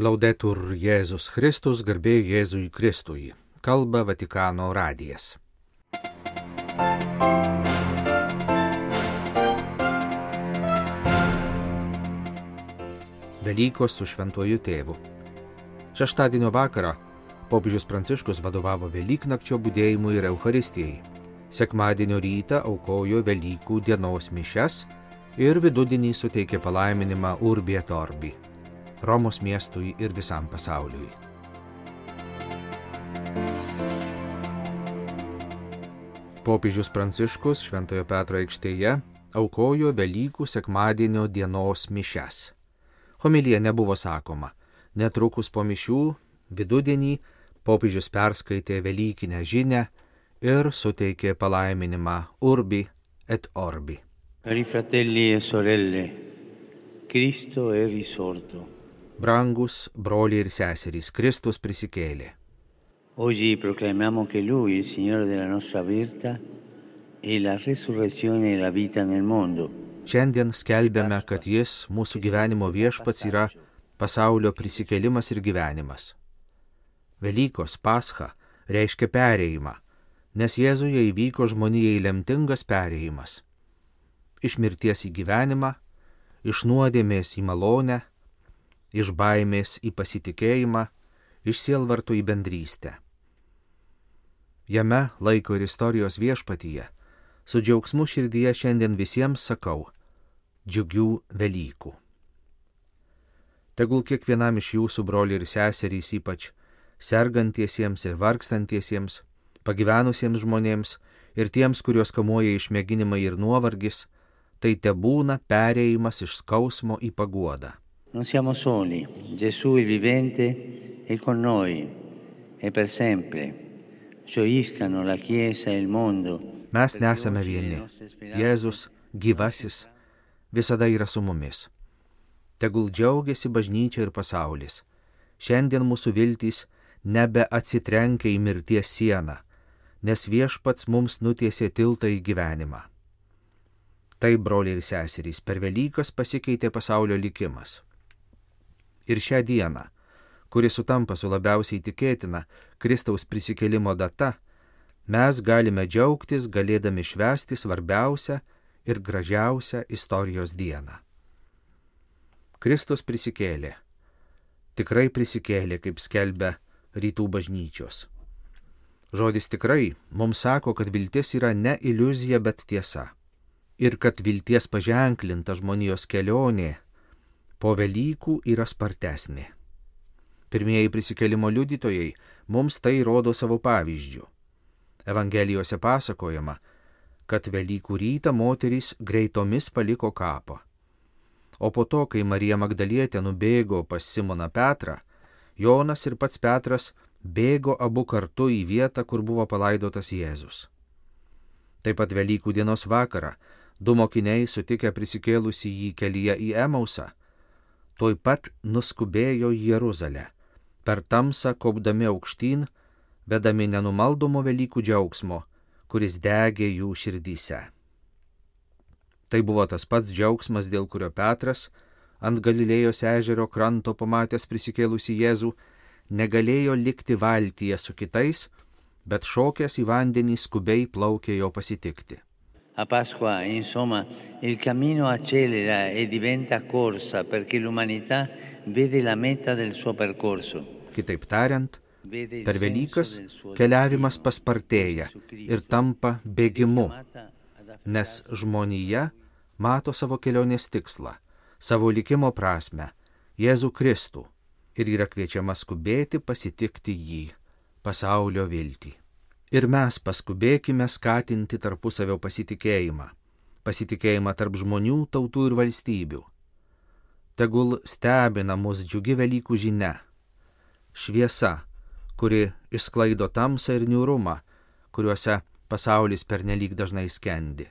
Laudetur Jėzus Kristus, garbė Jėzui Kristui. Kalba Vatikano radijas. Velykos su šventuoju tėvu. Šeštadienio vakarą popiežius Pranciškus vadovavo Velyknakčio būdėjimui ir Euharistijai. Sekmadienio rytą aukojo Velykų dienos mišes ir vidudienį suteikė palaiminimą Urbie Torbi. Romos miestui ir visam pasauliui. Popiežius Pranciškus Šventojo Petro aikštėje aukojo Velykų sekmadienio dienos mišes. Homilija nebuvo sakoma. Netrukus po mišių vidudienį popiežius perskaitė Velykinę žinę ir suteikė palaiminimą Urbi et Orbi. Cari fratelli e sorelle, Cristo è risorto. Brangus broliai ir seserys, Kristus prisikėlė. Oggi proclamiamo che Lui, il Signore della nostra vita, è la resurrezione e la vita nel mondo. Šiandien skelbėme, kad Jis, mūsų gyvenimo viešpats, yra pasaulio prisikėlimas ir gyvenimas. Velykos pascha reiškia perėjimą, nes Jėzuje įvyko žmonijai lemtingas perėjimas. Iš mirties į gyvenimą, iš nuodėmės į malonę, iš baimės į pasitikėjimą, iš sielvartų į bendrystę. Jame laiko ir istorijos viešpatyje, su džiaugsmu širdyje šiandien visiems sakau - džiugių Velykų. Tegul kiekvienam iš jūsų broliai ir seserys, ypač sergantiesiems ir vargstantiesiems, pagyvenusiems žmonėms ir tiems, kuriuos kamuoja išmėginimai ir nuovargis, tai te būna pereimas iš skausmo į paguodą. Non siamo soli, Gesù il vivente è con noi e per sempre. Gioiscano la Chiesa e il mondo. Mes nesame vieni. Jėzus, gyvasis, visada yra su mumis. Tegul džiaugiasi bažnyčia ir pasaulis. Šiandien mūsų viltys nebe atsitrenkia į mirties sieną, nes viešpats mums nutiesė tiltą į gyvenimą. Tai, broliai ir seserys, per Velykas pasikeitė pasaulio likimas. Ir šią dieną, kuri sutampa su labiausiai tikėtina Kristaus prisikėlimo data, mes galime džiaugtis galėdami švęsti svarbiausią ir gražiausią istorijos dieną. Kristus prisikėlė. Tikrai prisikėlė, kaip skelbia rytų bažnyčios. Žodis tikrai mums sako, kad viltis yra ne iliuzija, bet tiesa. Ir kad vilties paženklinta žmonijos kelionė po Velykų yra spartesnė. Pirmieji prisikėlimo liudytojai mums tai rodo savo pavyzdžių. Evangelijose pasakojama, kad Velykų rytą moterys greitomis paliko kapą. O po to, kai Marija Magdalietė nubėgo pas Simoną Petrą, Jonas ir pats Petras bėgo abu kartu į vietą, kur buvo palaidotas Jėzus. Taip pat Velykų dienos vakarą du mokiniai sutikę prisikėlusi jį kelyje į Emausą, tuoj pat nuskubėjo į Jeruzalę, per tamsą kopdami aukštyn, vedami nenumaldomo Velykų džiaugsmo, kuris degė jų širdyse. Tai buvo tas pats džiaugsmas, dėl kurio Petras, ant Galilėjos ežero kranto pamatęs prisikėlusi Jėzų, negalėjo likti valtyje su kitais, bet šokęs į vandenį skubiai plaukė jo pasitikti. A Pasqua, insomma, il cammino accelera e diventa corsa perché l'umanità vede la meta del suo percorso. Kitaip tariant, per Velykas keliavimas paspartėja ir tampa bėgimu, nes žmonija mato savo kelionės tikslą, savo likimo prasme, Jėzų Kristų ir yra kviečiama skubėti pasitikti jį, pasaulio viltį. Ir mes paskubėkime skatinti tarpusavio pasitikėjimą, pasitikėjimą tarp žmonių, tautų ir valstybių. Tegul stebina mus džiugi Velykų žinia, šviesa, kuri išsklaido tamsą ir niūrumą, kuriuose pasaulis pernelyg dažnai skendi.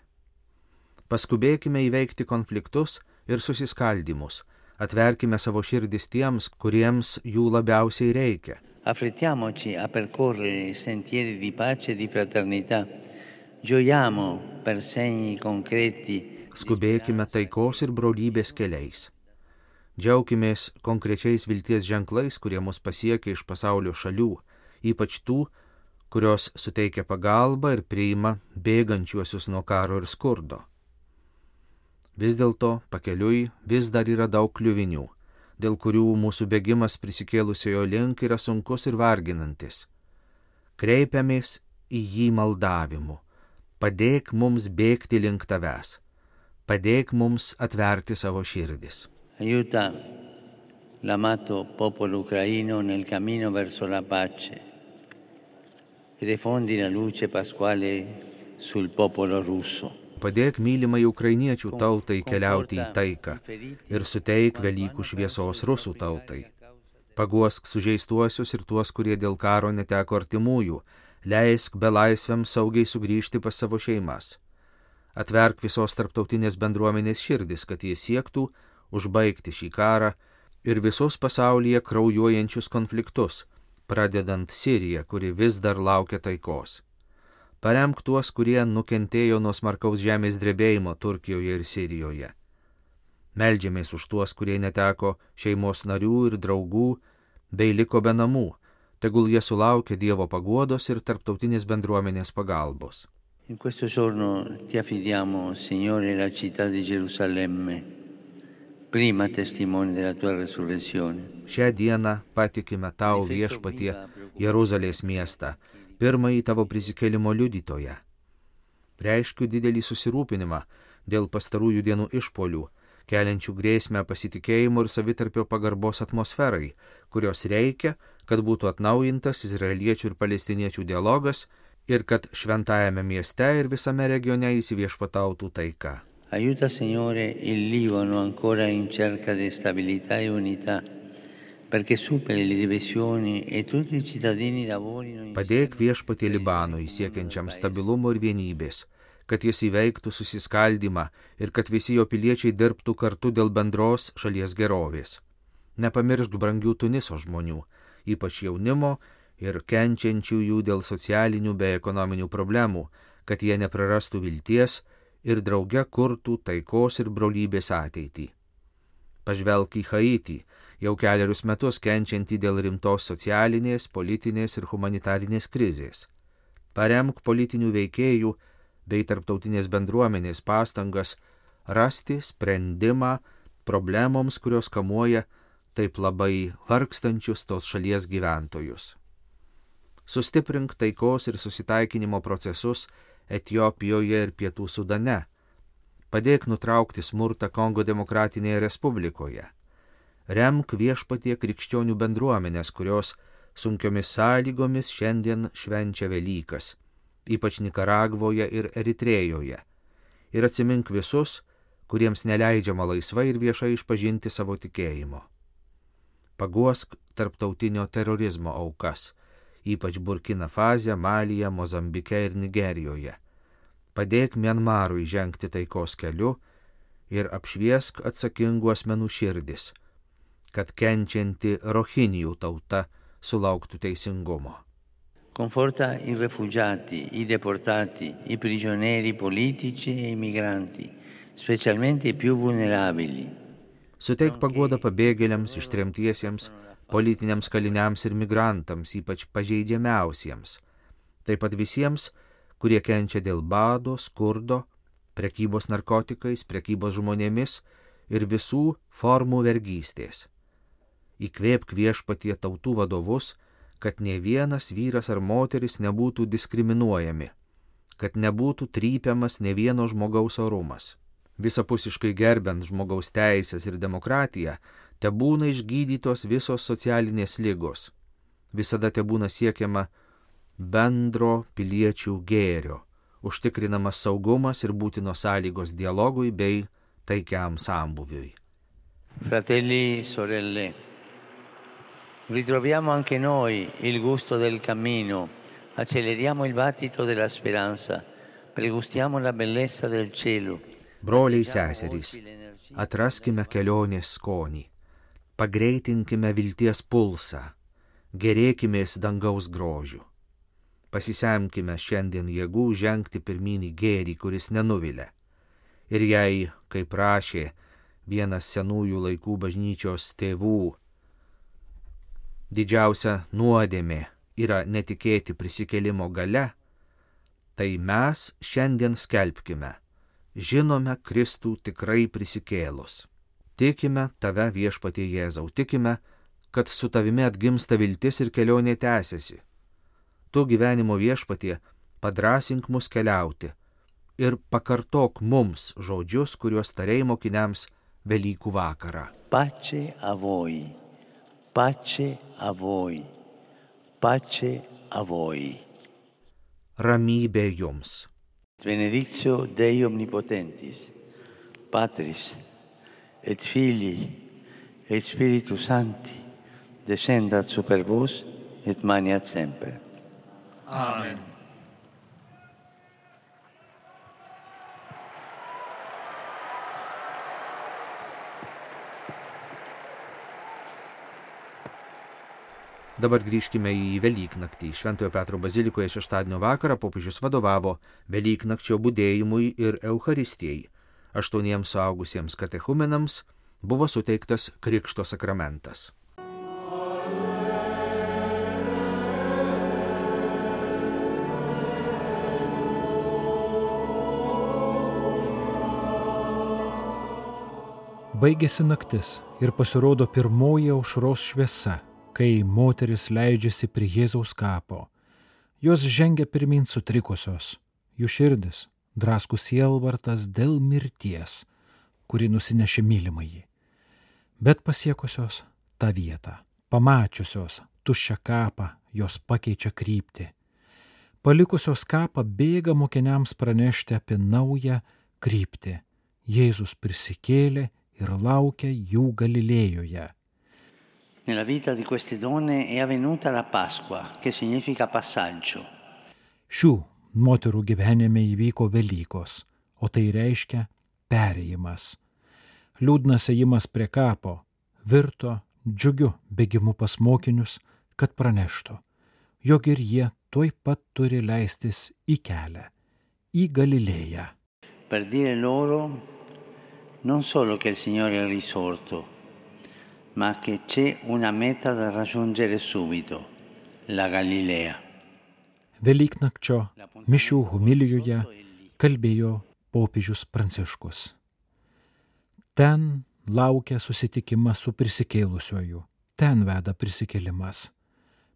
Paskubėkime įveikti konfliktus ir susiskaldimus, atverkime savo širdis tiems, kuriems jų labiausiai reikia. Affrettiamoci a percorrere sentieri di pace e di fraternità. Gioiamo per segni concreti. Skubėkime taikos ir brolybės keliais. Džiaukimės konkrečiais vilties ženklais, kurie mus pasiekia iš pasaulio šalių, ypač tų, kurios suteikia pagalbą ir priima bėgančiuosius nuo karo ir skurdo. Vis dėlto pakeliui vis dar yra daug kliuvinių, dėl kurių mūsų bėgimas prisikėlusiojo link yra sunkus ir varginantis. Kreipiamės į jį maldavimu. Padėk mums bėgti link tavęs. Padėk mums atverti savo širdis. Aiuta l'amato popolo ucraino nel cammino verso la pace diffondi la luce pasquale sul popolo russo. Padėk mylimai ukrainiečių tautai keliauti į taiką ir suteik Velykų šviesos rusų tautai. Paguosk sužeistuosius ir tuos, kurie dėl karo neteko artimųjų, leisk belaisviams saugiai sugrįžti pas savo šeimas. Atverk visos tarptautinės bendruomenės širdis, kad jie siektų užbaigti šį karą ir visus pasaulyje kraujuojančius konfliktus, pradedant Siriją, kuri vis dar laukia taikos. Paremk tuos, kurie nukentėjo nuo smarkaus žemės drebėjimo Turkijoje ir Sirijoje. Meldžiamės už tuos, kurie neteko šeimos narių ir draugų, bei liko be namų, tegul jie sulaukia Dievo paguodos ir tarptautinės bendruomenės pagalbos. In questo giorno ti affidiamo, Signore, la città di Gerusalemme, prima testimone della tua resurrezione. Šią dieną patikime tau viešpatie Jeruzalės miestą, pirmąjį tavo prisikėlimo liudytoje. Reiškiu didelį susirūpinimą dėl pastarųjų dienų išpolių, keliančių grėsmę pasitikėjimo ir savitarpio pagarbos atmosferai, kurios reikia, kad būtų atnaujintas izraeliečių ir palestiniečių dialogas ir kad šventajame mieste ir visame regione įsiviešpatautų taika. Aiuta, Signore, il Libano ancora in cerca di stabilità e unità, Padėk viešpatį Libanui siekiančiam stabilumo ir vienybės, kad jis įveiktų susiskaldimą ir kad visi jo piliečiai dirbtų kartu dėl bendros šalies gerovės. Nepamiršk brangių Tuniso žmonių, ypač jaunimo ir kenčiančiųjų dėl socialinių bei ekonominių problemų, kad jie neprarastų vilties ir drauge kurtų taikos ir brolybės ateitį. Pažvelk į Haitį, jau keliarius metus kenčiantį dėl rimtos socialinės, politinės ir humanitarinės krizės. Paremk politinių veikėjų bei tarptautinės bendruomenės pastangas rasti sprendimą problemoms, kurios kamuoja taip labai vargstančius tos šalies gyventojus. Sustiprink taikos ir susitaikinimo procesus Etijopijoje ir Pietų Sudane. Padėk nutraukti smurtą Kongo Demokratinėje Respublikoje. Remk viešpatie krikščionių bendruomenės, kurios sunkiomis sąlygomis šiandien švenčia Velykas, ypač Nikaragvoje ir Eritrėjoje. Ir atsimink visus, kuriems neleidžiama laisvai ir viešai išpažinti savo tikėjimo. Paguosk tarptautinio terorizmo aukas ypač Burkina Faze, Malyje, Mozambike ir Nigerijoje. Padėk Mianmarui žengti taikos keliu ir apšviesk atsakingų asmenų širdis, kad kenčianti Rohinijų tauta sulauktų teisingumo. Conforta i rifugiati, i deportati, i prigionieri politici e i migranti, specialmente i più vulnerabili. Suteik pagodą pabėgėliams, ištremtiesiems, politiniams kaliniams ir migrantams, ypač pažeidžiamiausiems, taip pat visiems, kurie kenčia dėl bado, skurdo, prekybos narkotikais, prekybos žmonėmis ir visų formų vergystės. Įkvėpk viešpatie tautų vadovus, kad ne vienas vyras ar moteris nebūtų diskriminuojami, kad nebūtų trypiamas ne vieno žmogaus orumas. Visapusiškai gerbent žmogaus teisės ir demokratiją, te būna išgydytos visos socialinės lygos. Visada te būna siekiama bendro piliečių gėrio, užtikrinamas saugumas ir būtinos sąlygos dialogui bei taikiam sambuviui. Fratelli, sorelle, ritroviamo anche noi il gusto del cammino, acceleriamo il battito della speranza, pregustiamo la bellezza del cielo. Broliai seserys, atraskime kelionės skonį, pagreitinkime vilties pulsą, gerėkimės dangaus grožių. Pasisemkime šiandien jėgų žengti pirminį gėrį, kuris nenuvilia. Ir jei, kaip prašė vienas senųjų laikų bažnyčios tėvų. Didžiausia nuodėmė yra netikėti prisikelimo gale, tai mes šiandien skelbkime, žinome Kristų tikrai prisikėlus. Tikime tave viešpatie Jėzau, tikime, kad su tavimi atgimsta viltis ir kelionė tęsiasi. Tu gyvenimo viešpatie padrasink mus keliauti ir pakartok mums žodžius, kuriuos tarėjai mokiniams Velykų vakarą. Pace a voi, Pace a voi. Pace a voi. Ramibe jums. Benedictio Dei omnipotentis, Patris et Filii et Spiritus Sancti, descendat super vos et maniat semper. Amen. Dabar grįžkime į Velyknaktį. Šventojo Petro bazilikoje šeštadienio vakarą popiežius vadovavo Velyknakčio būdėjimui ir Euharistijai. Aštuoniems suaugusiems katechumenams buvo suteiktas Krikšto sakramentas. Baigėsi naktis ir pasirodo pirmoji aušros šviesa, kai moteris leidžiasi prie Jėzaus kapo. Jos žengia pirmin sutrikusios, jų širdis draskų sielvartas dėl mirties, kuri nusinešė mylimąjį. Bet pasiekusios tą vietą, pamačiusios tuščią kapą, jos pakeičia kryptį. Palikusios kapą bėga mokiniams pranešti apie naują kryptį. Jėzus prisikėlė ir laukia jų Galilėjoje. Nella vita di queste donne è avvenuta la Pasqua, che significa passaggio. Šių moterų gyvenime įvyko Velykos, o tai reiškia perėjimas. Liūdnas ėjimas prie kapo virto džiugiu bėgimu pas mokinius, kad praneštų, jog ir jie tuoj pat turi leistis į kelią, į Galilėją. Per dire loro non solo che il Signore è risorto, ma che c'è una meta da raggiungere subito, la Galilea. Velyknakčio mišių homilijoje kalbėjo popiežius Pranciškus. Ten laukia susitikimas su prisikėlusiuoju, ten veda prisikėlimas.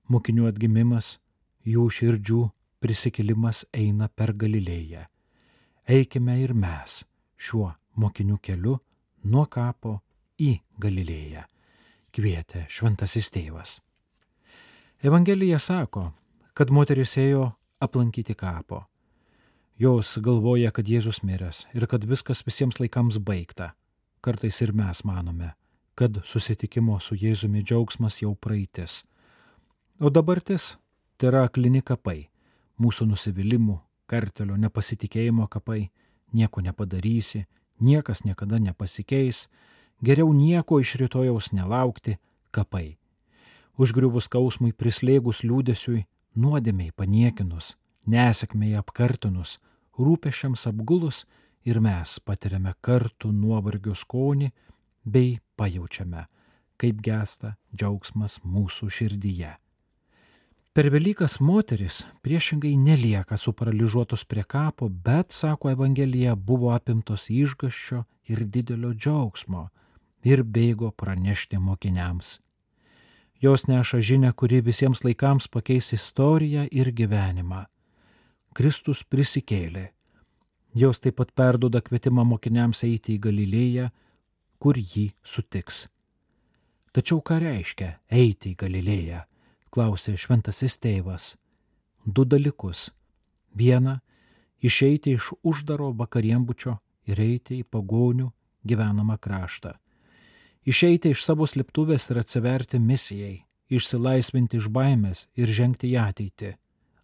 Mokinių atgimimas, jų širdžių prisikėlimas eina per Galilėją. Eikime ir mes šiuo mokinių keliu nuo kapo į Galilėją, kvietė šventasis tėvas. Evangelija sako, kad moteris ėjo aplankyti kapo. Jos galvoja, kad Jėzus miręs ir kad viskas visiems laikams baigta. Kartais ir mes manome, kad susitikimo su Jėzumi džiaugsmas jau praeitis. O dabartis tai yra aklini kapai, mūsų nusivylimų, kartelio nepasitikėjimo kapai, nieko nepadarysi, niekas niekada nepasikeis, geriau nieko iš rytojaus nelaukti kapai. Užgriuvus skausmui prislėgus liūdėsiui, nuodėmiai paniekinus, nesėkmiai apkartinus, rūpešiams apgulus ir mes patiriame kartų nuovargio skonį bei pajaučiame, kaip gesta džiaugsmas mūsų širdyje. Per Velykas moteris priešingai nelieka suparaližuotos prie kapo, bet, sako Evangelija, buvo apimtos išgaščio ir didelio džiaugsmo ir bėgo pranešti mokiniams. Jos neša žinę, kuri visiems laikams pakeis istoriją ir gyvenimą. Kristus prisikėlė. Jos taip pat perdoda kvietimą mokiniams eiti į Galilėją, kur jį sutiks. Tačiau ką reiškia eiti į Galilėją? klausė šventasis tėvas. Du dalykus. Viena - išeiti iš uždaro vakariembučio ir eiti į pagonių gyvenamą kraštą. Išeiti iš savo slėptuvės ir atsiverti misijai, išsilaisvinti iš baimės ir žengti į ateitį.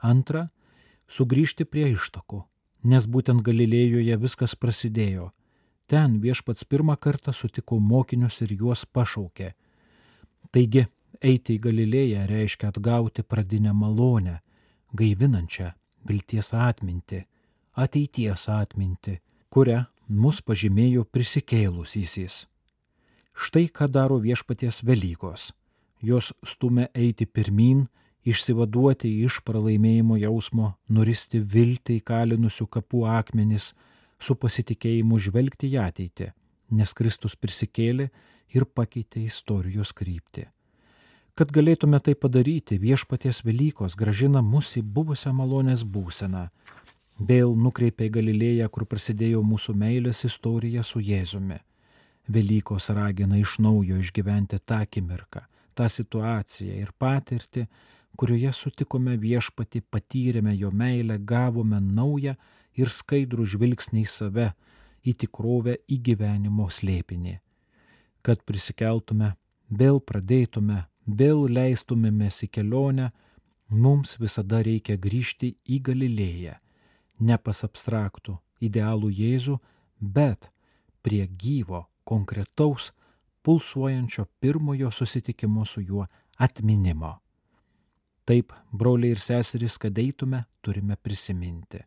Antra - sugrįžti prie ištakų, nes būtent Galilėjoje viskas prasidėjo. Ten viešpats pirmą kartą sutiko mokinius ir juos pašaukė. Taigi, eiti į Galilėją reiškia atgauti pradinę malonę, gaivinančią vilties atmintį, ateities atmintį, kurią mus pažymėjo prisikėlusysis Štai ką daro viešpaties Velykos. Jos stumia eiti pirmin, išsivaduoti iš pralaimėjimo jausmo, nuristi viltį įkalinusių kapų akmenis, su pasitikėjimu žvelgti į ateitį, nes Kristus prisikėlė ir pakeitė istorijos kryptį. Kad galėtume tai padaryti, viešpaties Velykos gražina mus į buvusią malonės būseną. Vėl nukreipia į Galilėją, kur prasidėjo mūsų meilės istorija su Jėzumi. Velykos ragina iš naujo išgyventi tą akimirką, tą situaciją ir patirtį, kurioje sutikome viešpati, patyrėme jo meilę, gavome naują ir skaidrų žvilgsnį į save, į tikrovę, į gyvenimo slėpinį. Kad prisikeltume, vėl pradėtume, vėl leistumėmės į kelionę, mums visada reikia grįžti į Galilėją, ne pas abstraktų, idealų Jėzų, bet prie gyvo, konkretaus, pulsuojančio pirmojo susitikimo su juo atminimo. Taip, broliai ir seserys, kad eitume, turime prisiminti.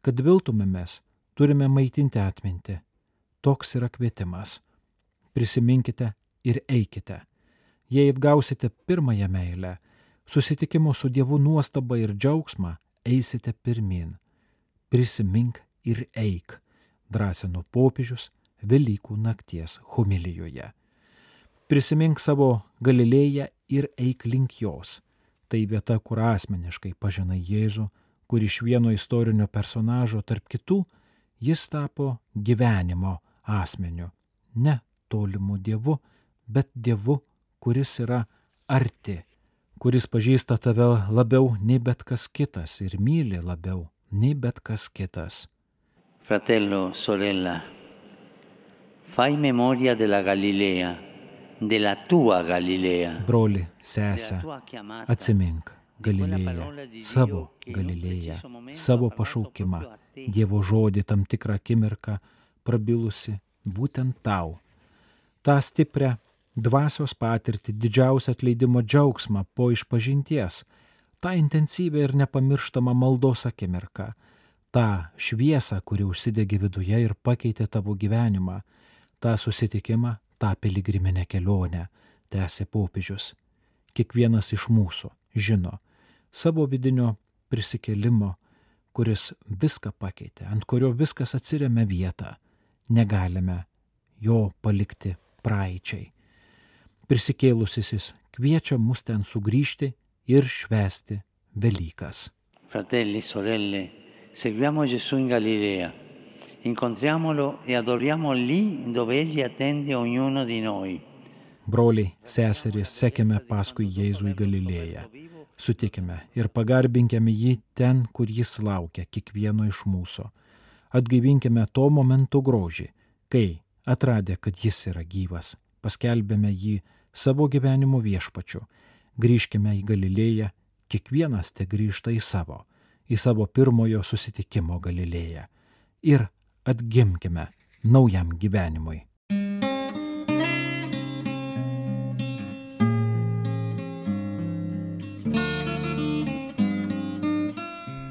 Kad viltumėmės, turime maitinti atmintį. Toks yra kvietimas. Prisiminkite ir eikite. Jei atgausite pirmąją meilę, susitikimo su Dievu nuostabą ir džiaugsmą, eisite pirmin. Prisimink ir eik, drąsino popiežius Velykų nakties homilijoje. Prisimink savo Galilėją ir eik link jos Tai vieta, kur asmeniškai pažinai Jėzų, kur iš vieno istorinio personažo tarp kitų jis tapo gyvenimo asmeniu. Ne tolimu Dievu, bet Dievu, kuris yra arti, kuris pažįsta tave labiau nei bet kas kitas ir myli labiau nei bet kas kitas. Fratello, sorella, fai memoria della Galilea della tua Galilėja. Broli, sesę, atsimink Galilėją, savo Galilėją, savo pašaukimą, Dievo žodį tam tikrą akimirką prabilusi būtent tau. Ta stiprią dvasios patirtį, didžiausią atleidimo džiaugsmą po išpažinties, tą intensyvę ir nepamirštamą maldos akimirką, tą šviesą, kuri užsidegė viduje ir pakeitė tavo gyvenimą, tą susitikimą tą piligriminę kelionę, tęsė popiežius. Kiekvienas iš mūsų žino savo vidinio prisikelimo, kuris viską pakeitė, ant kurio viskas atsiriame vietą. Negalime jo palikti praeičiai. Prisikėlusis kviečia mus ten sugrįžti ir švesti Velykas. Fratelli, sorelle, seguiamo Gesù in Galilea incontriamolo e adoriamo lì dove Egli attende ognuno di noi. Broliai, seserys, sekime paskui Jėzų į Galilėją. Sutikime ir pagarbinkime jį ten, kur jis laukia kiekvieno iš mūsų. Atgaivinkime to momento grožį, kai, atradę, kad jis yra gyvas, paskelbėme jį savo gyvenimo viešpačiu. Grįžkime į Galilėją, kiekvienas te grįžta į savo, į savo pirmojo susitikimo Galilėją. Ir atgimkime naujam gyvenimui.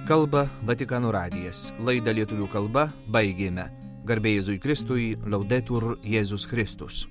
Kalba Vatikano radijas. Laidą lietuvių kalba baigėme. Garbėjai Jėzui Kristui, laudetur Jėzus Kristus.